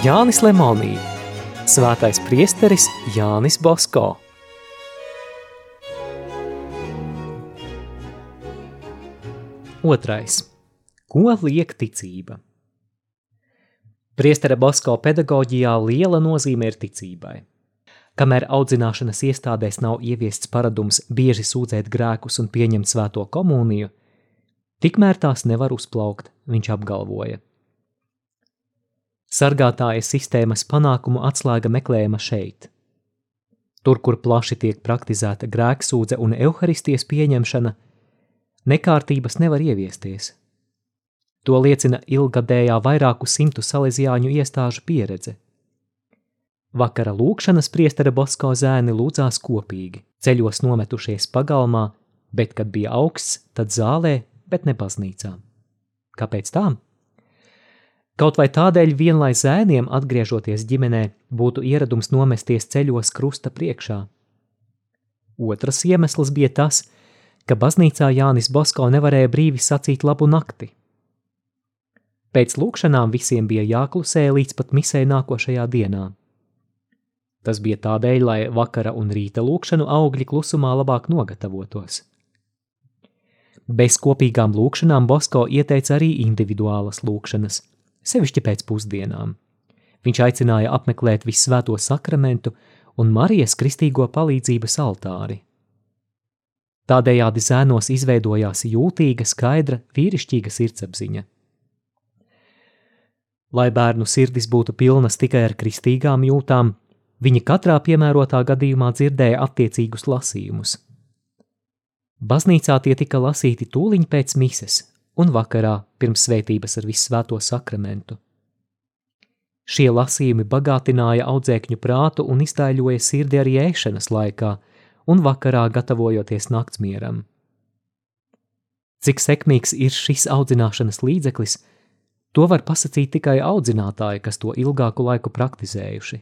Jānis Lemonī, svētais priesteris Jānis Bosko. Otrais. Ko liek ticība? Priestera Bosko pedagoģijā liela nozīme ir ticībai. Kamēr audzināšanas iestādēs nav ieviests paradums bieži sūdzēt grēkus un pieņemt svēto komuniju, tikmēr tās nevar uzplaukt, viņš apgalvoja. Sargātāja sistēmas panākumu atslēga meklējama šeit. Tur, kur plaši tiek praktizēta grēksūdze un evaharistijas pieņemšana, nekārtības nevar ieviesties. To liecina ilgadējā vairāku simtu salīdzjāņu iestāžu pieredze. Vakara lūkšanas priestera Bosko zēni lūdzās kopīgi, ceļos nometušies pagalmā, bet, kad bija augsts, tad zālē, bet ne baznīcā. Kāpēc tā? Kaut vai tādēļ vien, lai zēniem, atgriežoties ģimenē, būtu ieradums nomesties ceļos krusta priekšā. Otrs iemesls bija tas, ka baznīcā Jānis Bosko nevarēja brīvi sacīt labu nakti. Pēc lūkšanām visiem bija jāklusē līdz pat misē nākošajā dienā. Tas bija tādēļ, lai vakara un rīta lūkšanu augļi klusumā labāk nogatavotos. Bez kopīgām lūkšanām Bosko ieteica arī individuālas lūkšanas, sevišķi pēc pusdienām. Viņš aicināja apmeklēt visvēto sakramentu un Marijas kristīgo palīdzības altāri. Tādējādi zēnos izveidojās jūtīga, skaidra, vīrišķīga sirdsapziņa. Lai bērnu sirdis būtu pilnas tikai ar kristīgām jūtām, viņi katrā piemērotā gadījumā dzirdēja attiecīgus lasījumus. Baznīcā tie tika lasīti tūliņ pēc mises un vakarā pirms svētības ar visvēto sakramentu. Šie lasījumi bagātināja audzēkņu prātu un iztaiļoja sirdi arī ēšanas laikā un vakarā gatavojoties naktsmieram. Cik sekmīgs ir šis audzināšanas līdzeklis – To var pasakīt tikai audzinātāji, kas to ilgāku laiku praktizējuši.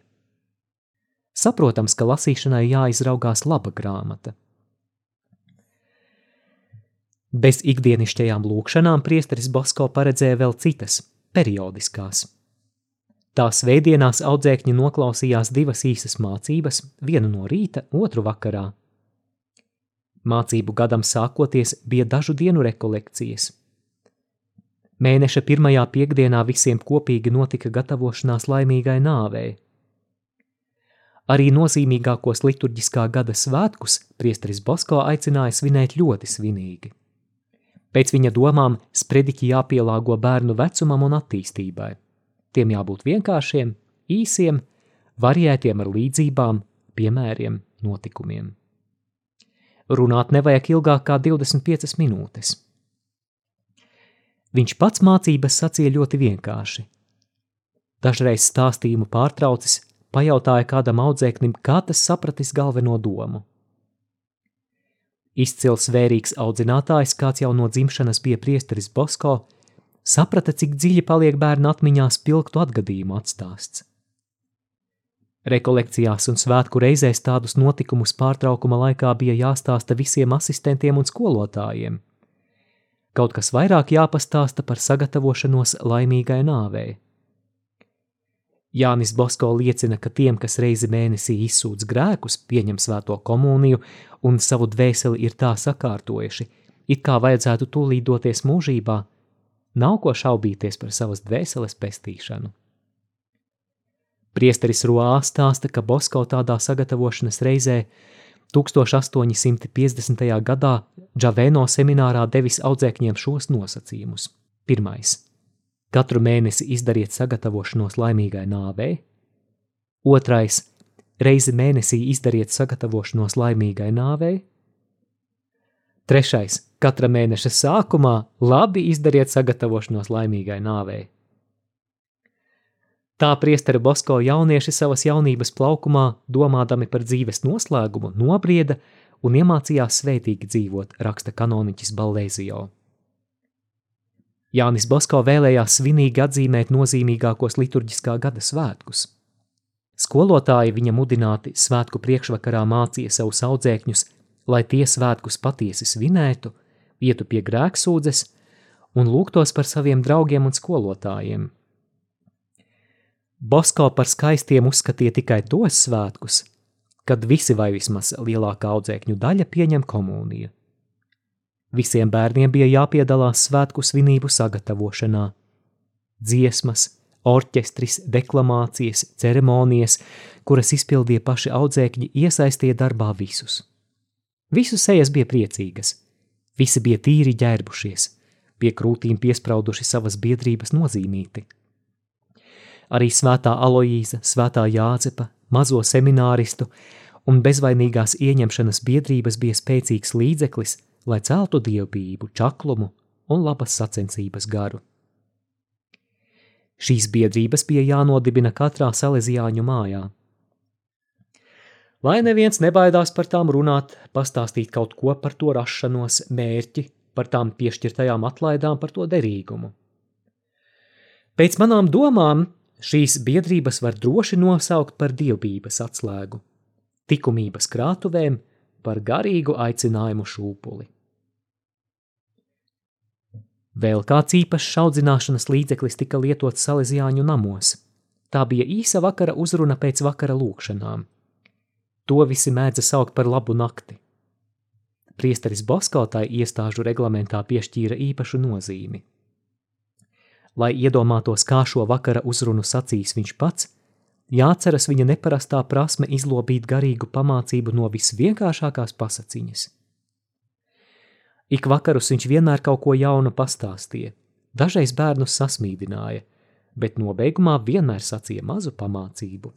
Saprotams, ka lasīšanai jāizraugās laba grāmata. Bez ikdienišķajām lūkšanām priesteris Bosko paredzēja vēl citas, periodiskās. Tās veidienās audzēkņi noklausījās divas īsas mācības, vienu no rīta, otru vakarā. Mācību gadam sākoties bija dažu dienu rekolekcijas – Mēneša pirmajā piekdienā visiem kopīgi notika gatavošanās laimīgai nāvei. Arī nozīmīgākos liturģiskā gada svētkus priesteris Bosko aicināja svinēt ļoti svinīgi. Pēc viņa domām sprediķi jāpielāgo bērnu vecumam un attīstībai. Tiem jābūt vienkāršiem, īsiem, variētiem ar līdzībām, piemēriem, notikumiem. Runāt nevajag ilgāk kā 25 minūtes – Viņš pats mācības sacīja ļoti vienkārši. Dažreiz stāstījumu pārtraucis, pajautāja kādam audzēknim, kā tas sapratis galveno domu. Izcils vērīgs audzinātājs, kāds jau no dzimšanas bija priesteris Bosko, saprata, cik dziļi paliek bērna atmiņā spilgtu atgadījumu atstāsts. Rekolekcijās un svētku reizēs tādus notikumus pārtraukuma laikā bija jāstāsta visiem asistentiem un skolotājiem – Kaut kas vairāk jāpastāsta par sagatavošanos laimīgai nāvei. Jānis Bosko liecina, ka tiem, kas reizi mēnesī izsūdz grēkus, pieņem svēto komuniju un savu dvēseli ir tā sakārtojuši, it kā vajadzētu tūlīt doties mūžībā, nav ko šaubīties par savas dvēseles pestīšanu. Priesteris Roā stāsta, ka Bosko tādā sagatavošanas reizē 1850. gadā Džavēno seminārā devis audzēkņiem šos nosacījumus. Pirmais – katru mēnesi izdariet sagatavošanos laimīgai nāvei. Otrais – reizi mēnesī izdariet sagatavošanos laimīgai nāvei. Trešais – katra mēneša sākumā labi izdariet sagatavošanos laimīgai nāvei. Tā priestera Bosko jaunieši savas jaunības plaukumā, domādami par dzīves noslēgumu, nobrieda un iemācījās svētīgi dzīvot, raksta kanoniķis Balēzijo. Jānis Bosko vēlējās svinīgi atzīmēt nozīmīgākos liturģiskā gada svētkus. Skolotāji viņa mudināti svētku priekšvakarā mācīja savus audzēkņus, lai tie svētkus patiesi svinētu, ietu pie grēksūdzes un lūgtos par saviem draugiem un skolotājiem – Bosko par skaistiem uzskatīja tikai tos svētkus, kad visi vai vismaz lielākā audzēkņu daļa pieņem komuniju. Visiem bērniem bija jāpiedalās svētku svinību sagatavošanā. Dziesmas, orķestris, deklamācijas, ceremonijas, kuras izpildīja paši audzēkņi, iesaistīja darbā visus. Visu sejas bija priecīgas, visi bija tīri ģērbušies, pie krūtīm piesprauduši savas biedrības nozīmīti. Arī svētā Aloīza, svētā Jāzepa, mazo semināristu un bezvainīgās ieņemšanas biedrības bija spēcīgs līdzeklis, lai celtu dievbijību, čaklumu un labas sacensības garu. Šīs biedrības bija jānodibina katrā salīdzjāņu mājā. Lai neviens nebaidās par tām runāt, pastāstīt kaut ko par to rašanos, mērķi, par tām piešķirtajām atlaidām, par to derīgumu. Pēc manām domām, šīs biedrības var droši nosaukt par dievbības atslēgu, likumības krātuvēm, par garīgu aicinājumu šūpuli. Vēl kāds īpašs audzināšanas līdzeklis tika lietots salīdzjāņu namos. Tā bija īsa vakara uzruna pēc vakara lūkšanām. To visi mēdza saukt par labu nakti. Priesteris Boskautai iestāžu reglamentā piešķīra īpašu nozīmi. Lai iedomātos, kā šo vakara uzrunu sacīs viņš pats, jāceras viņa neparastā prasme izlobīt garīgu pamācību no visvienkāršākās pasaciņas – Ik vakarus viņš vienmēr kaut ko jaunu pastāstīja. Dažreiz bērnus sasmīdināja, bet nobeigumā vienmēr sacīja mazu pamācību.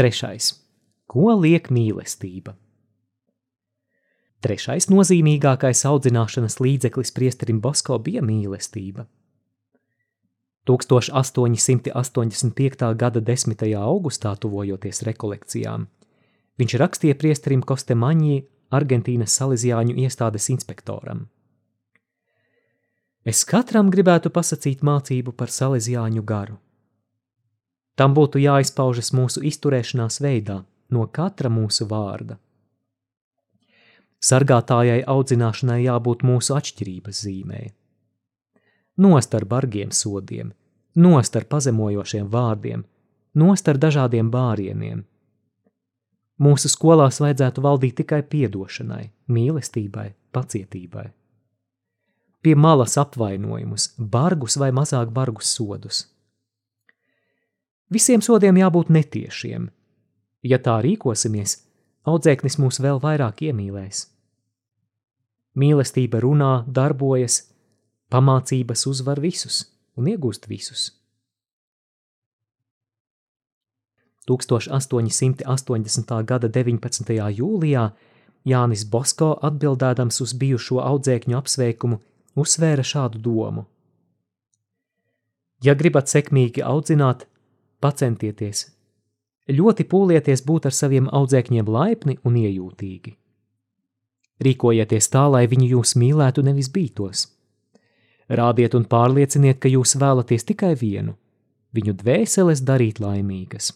Trešais. Ko liek mīlestība? Trešais nozīmīgākais audzināšanas līdzeklis priesterim Bosko bija mīlestība. 1885. gada 10. augustā, tuvojoties rekolekcijām, viņš rakstīja priesterim Kostemaņī, Argentīnas salīdzjāņu iestādes inspektoram. Es katram gribētu pasakīt mācību par salīdzjāņu garu Tam būtu jāizpaužas mūsu izturēšanās veidā, no katra mūsu vārda. Sargātājai audzināšanai jābūt mūsu atšķirības zīmē. Nost ar bargiem sodiem, nost ar pazemojošiem vārdiem, nost ar dažādiem bārieniem. Mūsu skolās vajadzētu valdīt tikai piedošanai, mīlestībai, pacietībai. Pie malas apvainojumus, bargus vai mazāk bargus sodus – Visiem sodiem jābūt netiešiem. Ja tā rīkosimies, audzēknis mūs vēl vairāk iemīlēs. Mīlestība runā, darbojas, pamācības uzvar visus un iegūst visus. 1880. gada 19. jūlijā Jānis Bosko atbildēdams uz bijušo audzēkņu apsveikumu uzsvēra šādu domu. Ja gribat sekmīgi audzināt, Pacentieties! Ļoti pūlieties būt ar saviem audzēkņiem laipni un iejūtīgi. Rīkojieties tā, lai viņi jūs mīlētu, nevis bītos. Rādiet un pārlieciniet, ka jūs vēlaties tikai vienu - viņu dvēseles darīt laimīgas.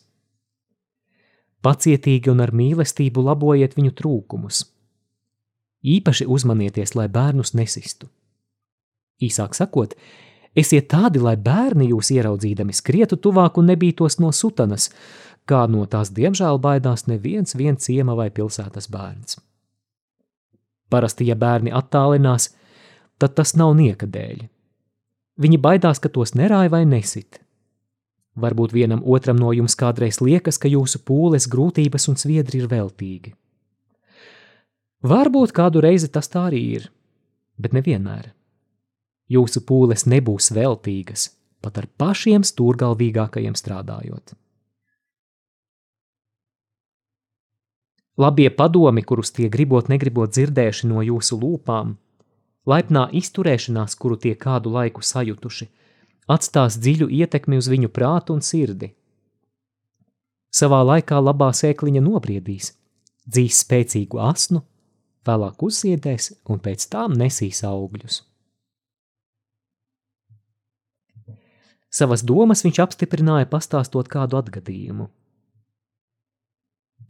Pacietīgi un ar mīlestību labojiet viņu trūkumus. Īpaši uzmanieties, lai bērnus nesistu. Īsāk sakot, Esiet tādi, lai bērni jūs ieraudzīdami skrietu tuvāk un nebītos no sutanas, kā no tās diemžēl baidās neviens viens ciema vai pilsētas bērns. Parasti, ja bērni attālinās, tad tas nav nieka dēļ. Viņi baidās, ka tos nerāja vai nesit. Varbūt vienam otram no jums kādreiz liekas, ka jūsu pūles, grūtības un sviedri ir veltīgi. Varbūt kādu reizi tas tā arī ir, bet nevienmēr. Jūsu pūles nebūs veltīgas, pat ar pašiem stūrgalvīgākajiem strādājot. Labie padomi, kurus tie gribot negribot dzirdējuši no jūsu lūpām, laipnā izturēšanās, kuru tie kādu laiku sajutuši, atstās dziļu ietekmi uz viņu prātu un sirdi. Savā laikā labā sēkliņa nobriedīs, dzīs spēcīgu asnu, vēlāk uzziedēs un pēc tām nesīs augļus. Savas domas viņš apstiprināja pastāstot kādu atgadījumu.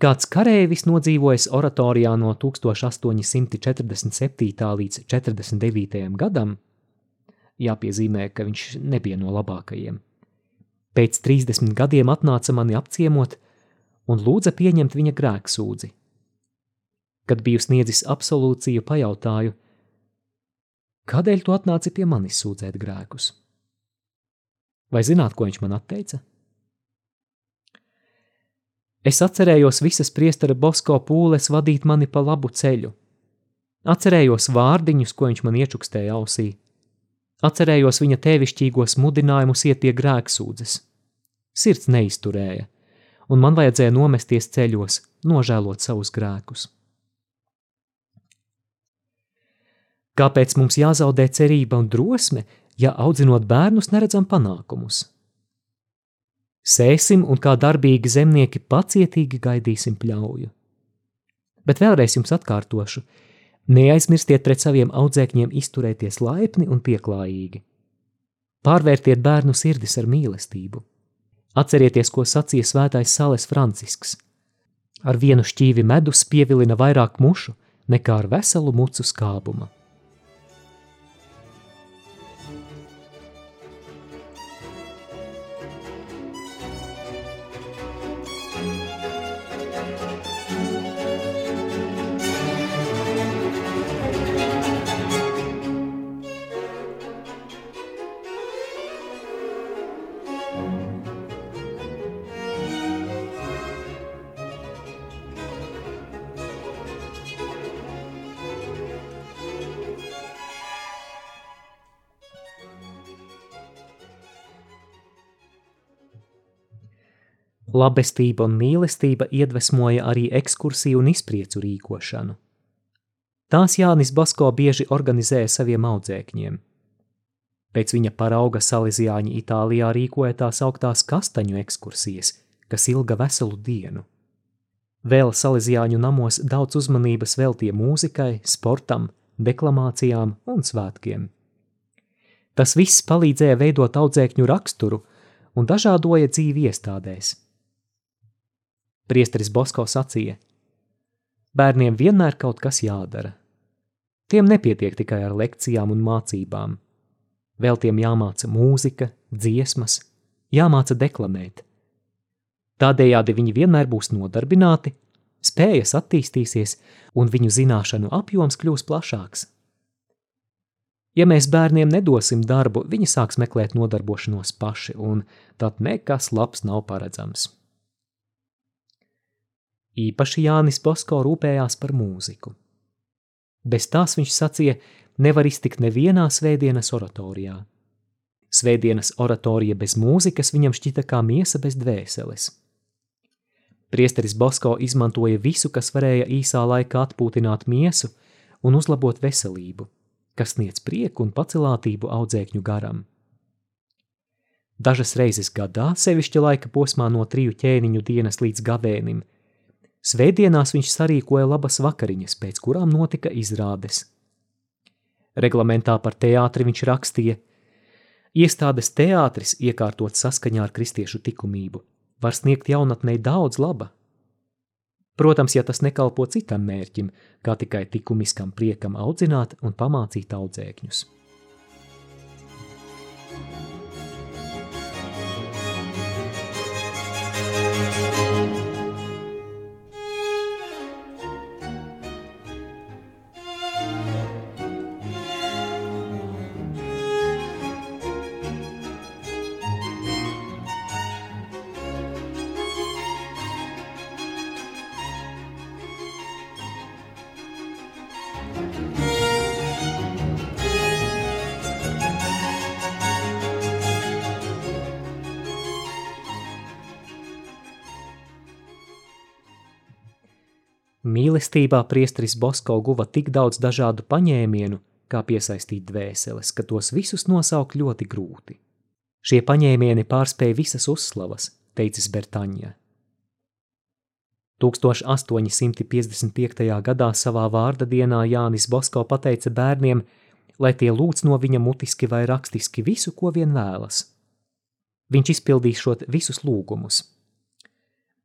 Kāds kareivis nodzīvojis oratorijā no 1847. līdz 49. gadam, jāpiezīmē, ka viņš nebija no labākajiem. Pēc 30 gadiem atnāca mani apciemot un lūdza pieņemt viņa grēksūdzi. Kad biju sniedzis absolūciju, pajautāju, kādēļ tu atnāci pie manis sūdzēt grēkus? Vai zināt, ko viņš man atteica? Es atcerējos visas priestera Bosko pūles vadīt mani pa labu ceļu. Atcerējos vārdiņus, ko viņš man iečukstēja ausī. Atcerējos viņa tēvišķīgos mudinājumus iet pie grēksūdzes. Sirds neizturēja, un man vajadzēja nomesties ceļos, nožēlot savus grēkus. Kāpēc mums jāzaudē cerība un drosme, ja audzinot bērnus neredzam panākumus? Sēsim un kā darbīgi zemnieki pacietīgi gaidīsim pļauju. Bet vēlreiz jums atkārtošu, neaizmirstiet pret saviem audzēkņiem izturēties laipni un pieklājīgi. Pārvērtiet bērnu sirdis ar mīlestību. Atcerieties, ko sacīja svētais Sāles Francisks. Ar vienu šķīvi medus pievilina vairāk mušu nekā ar veselu mucu skābuma. Labestība un mīlestība iedvesmoja arī ekskursiju un izpriecu rīkošanu. Tās Jānis Basko bieži organizēja saviem audzēkņiem. Pēc viņa parauga Salīzijāņi Itālijā rīkoja tās augtās kastaņu ekskursijas, kas ilga veselu dienu. Vēl Salīzijāņu namos daudz uzmanības veltīja mūzikai, sportam, deklamācijām un svētkiem. Tas viss palīdzēja veidot audzēkņu raksturu un dažādoja dzīvi iestādēs. Priesteris Bosko sacīja: Bērniem vienmēr kaut kas jādara. Tiem nepietiek tikai ar lekcijām un mācībām. Vēl tiem jāmāca mūzika, dziesmas, jāmāca deklamēt. Tādējādi viņi vienmēr būs nodarbināti, spējas attīstīsies un viņu zināšanu apjoms kļūs plašāks. Ja mēs bērniem nedosim darbu, viņi sāks meklēt nodarbošanos paši, un tad nekas labs nav paredzams. Īpaši Jānis Bosko rūpējās par mūziku. Bez tās viņš sacīja, nevar iztikt nevienā svētdienas oratorijā. Svētdienas oratorija bez mūzikas viņam šķita kā miesa bez dvēseles. Priesteris Bosko izmantoja visu, kas varēja īsā laikā atpūtināt miesu un uzlabot veselību, kas sniedz prieku un pacelātību audzēkņu garam. Dažas reizes gadā, sevišķi laika posmā no triju ķēniņu dienas līdz gavēnim, Svētdienās viņš sarīkoja labas vakariņas, pēc kurām notika izrādes. Reglamentā par teātri viņš rakstīja: Iestādes teātris, iekārtot saskaņā ar kristiešu likumību, var sniegt jaunatnei daudz laba. Protams, ja tas nekalpo citam mērķim, kā tikai likumiskam priekam audzināt un pamācīt audzēkņus. Mīlestībā priesteris Bosko guva tik daudz dažādu paņēmienu, kā piesaistīt dvēseles, ka tos visus nosaukt ļoti grūti. Šie paņēmieni pārspēja visas uzslavas, teicis Bertaņa. 1855. gadā savā vārda dienā Jānis Bosko pateica bērniem, lai tie lūdz no viņa mutiski vai rakstiski visu, ko vien vēlas. Viņš izpildīšot visus lūgumus.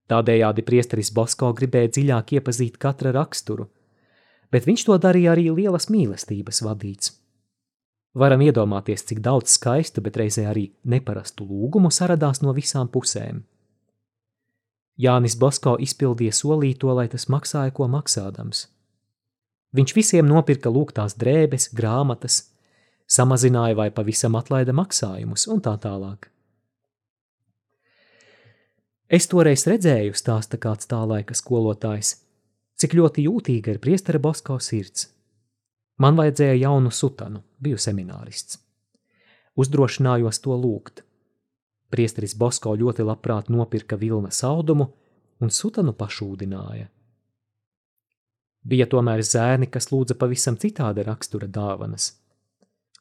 Tādējādi priesteris Bosko gribēja dziļāk iepazīt katra raksturu, bet viņš to darīja arī lielas mīlestības vadīts. Varam iedomāties, cik daudz skaistu, bet reizē arī neparastu lūgumu saradās no visām pusēm. Jānis Bosko izpildīja solīto, lai tas maksāja, ko maksādams. Viņš visiem nopirka lūgtās drēbes, grāmatas, samazināja vai pavisam atlaida maksājumus un tā tālāk. Es toreiz redzēju, stāsta kāds tā laika skolotājs, cik ļoti jūtīga ir priestera Bosko sirds. Man vajadzēja jaunu sutanu, biju seminārists. Uzdrošinājos to lūgt. Priesteris Bosko ļoti labprāt nopirka vilna saudumu un sutanu pašūdināja. Bija tomēr zēni, kas lūdza pavisam citāda rakstura dāvanas.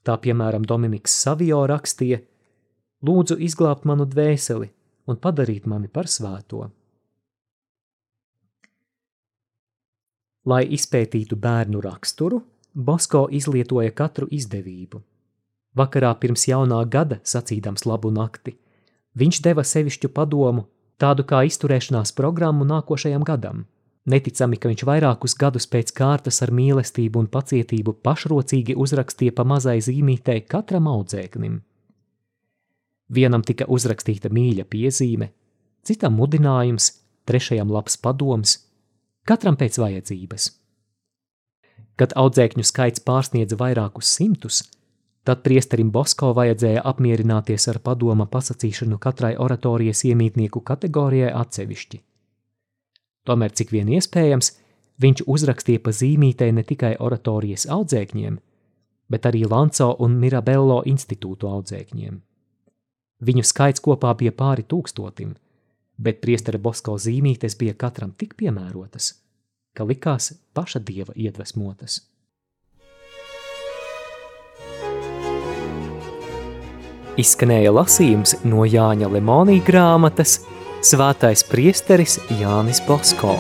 Tā piemēram Dominiks Savio rakstīja: Lūdzu izglābt manu dvēseli un padarīt mani par svēto. Lai izpētītu bērnu raksturu, Bosko izlietoja katru izdevību. Vakarā pirms jaunā gada, sacīdams labu nakti, Viņš deva sevišķu padomu, tādu kā izturēšanās programmu nākošajam gadam. Neticami, ka viņš vairākus gadus pēc kārtas ar mīlestību un pacietību pašrocīgi uzrakstīja pa mazai zīmītei katram audzēknim. Vienam tika uzrakstīta mīļa piezīme, citam mudinājums, trešajam labs padoms, katram pēc vajadzības. Kad audzēkņu skaits pārsniedza vairākus simtus, Tad priesterim Bosko vajadzēja apmierināties ar padoma pasacīšanu katrai oratorijas iemītnieku kategorijai atsevišķi. Tomēr, cik vien iespējams, viņš uzrakstīja pa zīmītei ne tikai oratorijas audzēkņiem, bet arī Lanco un Mirabello institūtu audzēkņiem. Viņu skaits kopā bija pāri tūkstotim, bet priestera Bosko zīmītes bija katram tik piemērotas, ka likās paša dieva iedvesmotas. Izskanēja lasījums no Jāņa Lemonija grāmatas Svētais priesteris Jānis Bosko.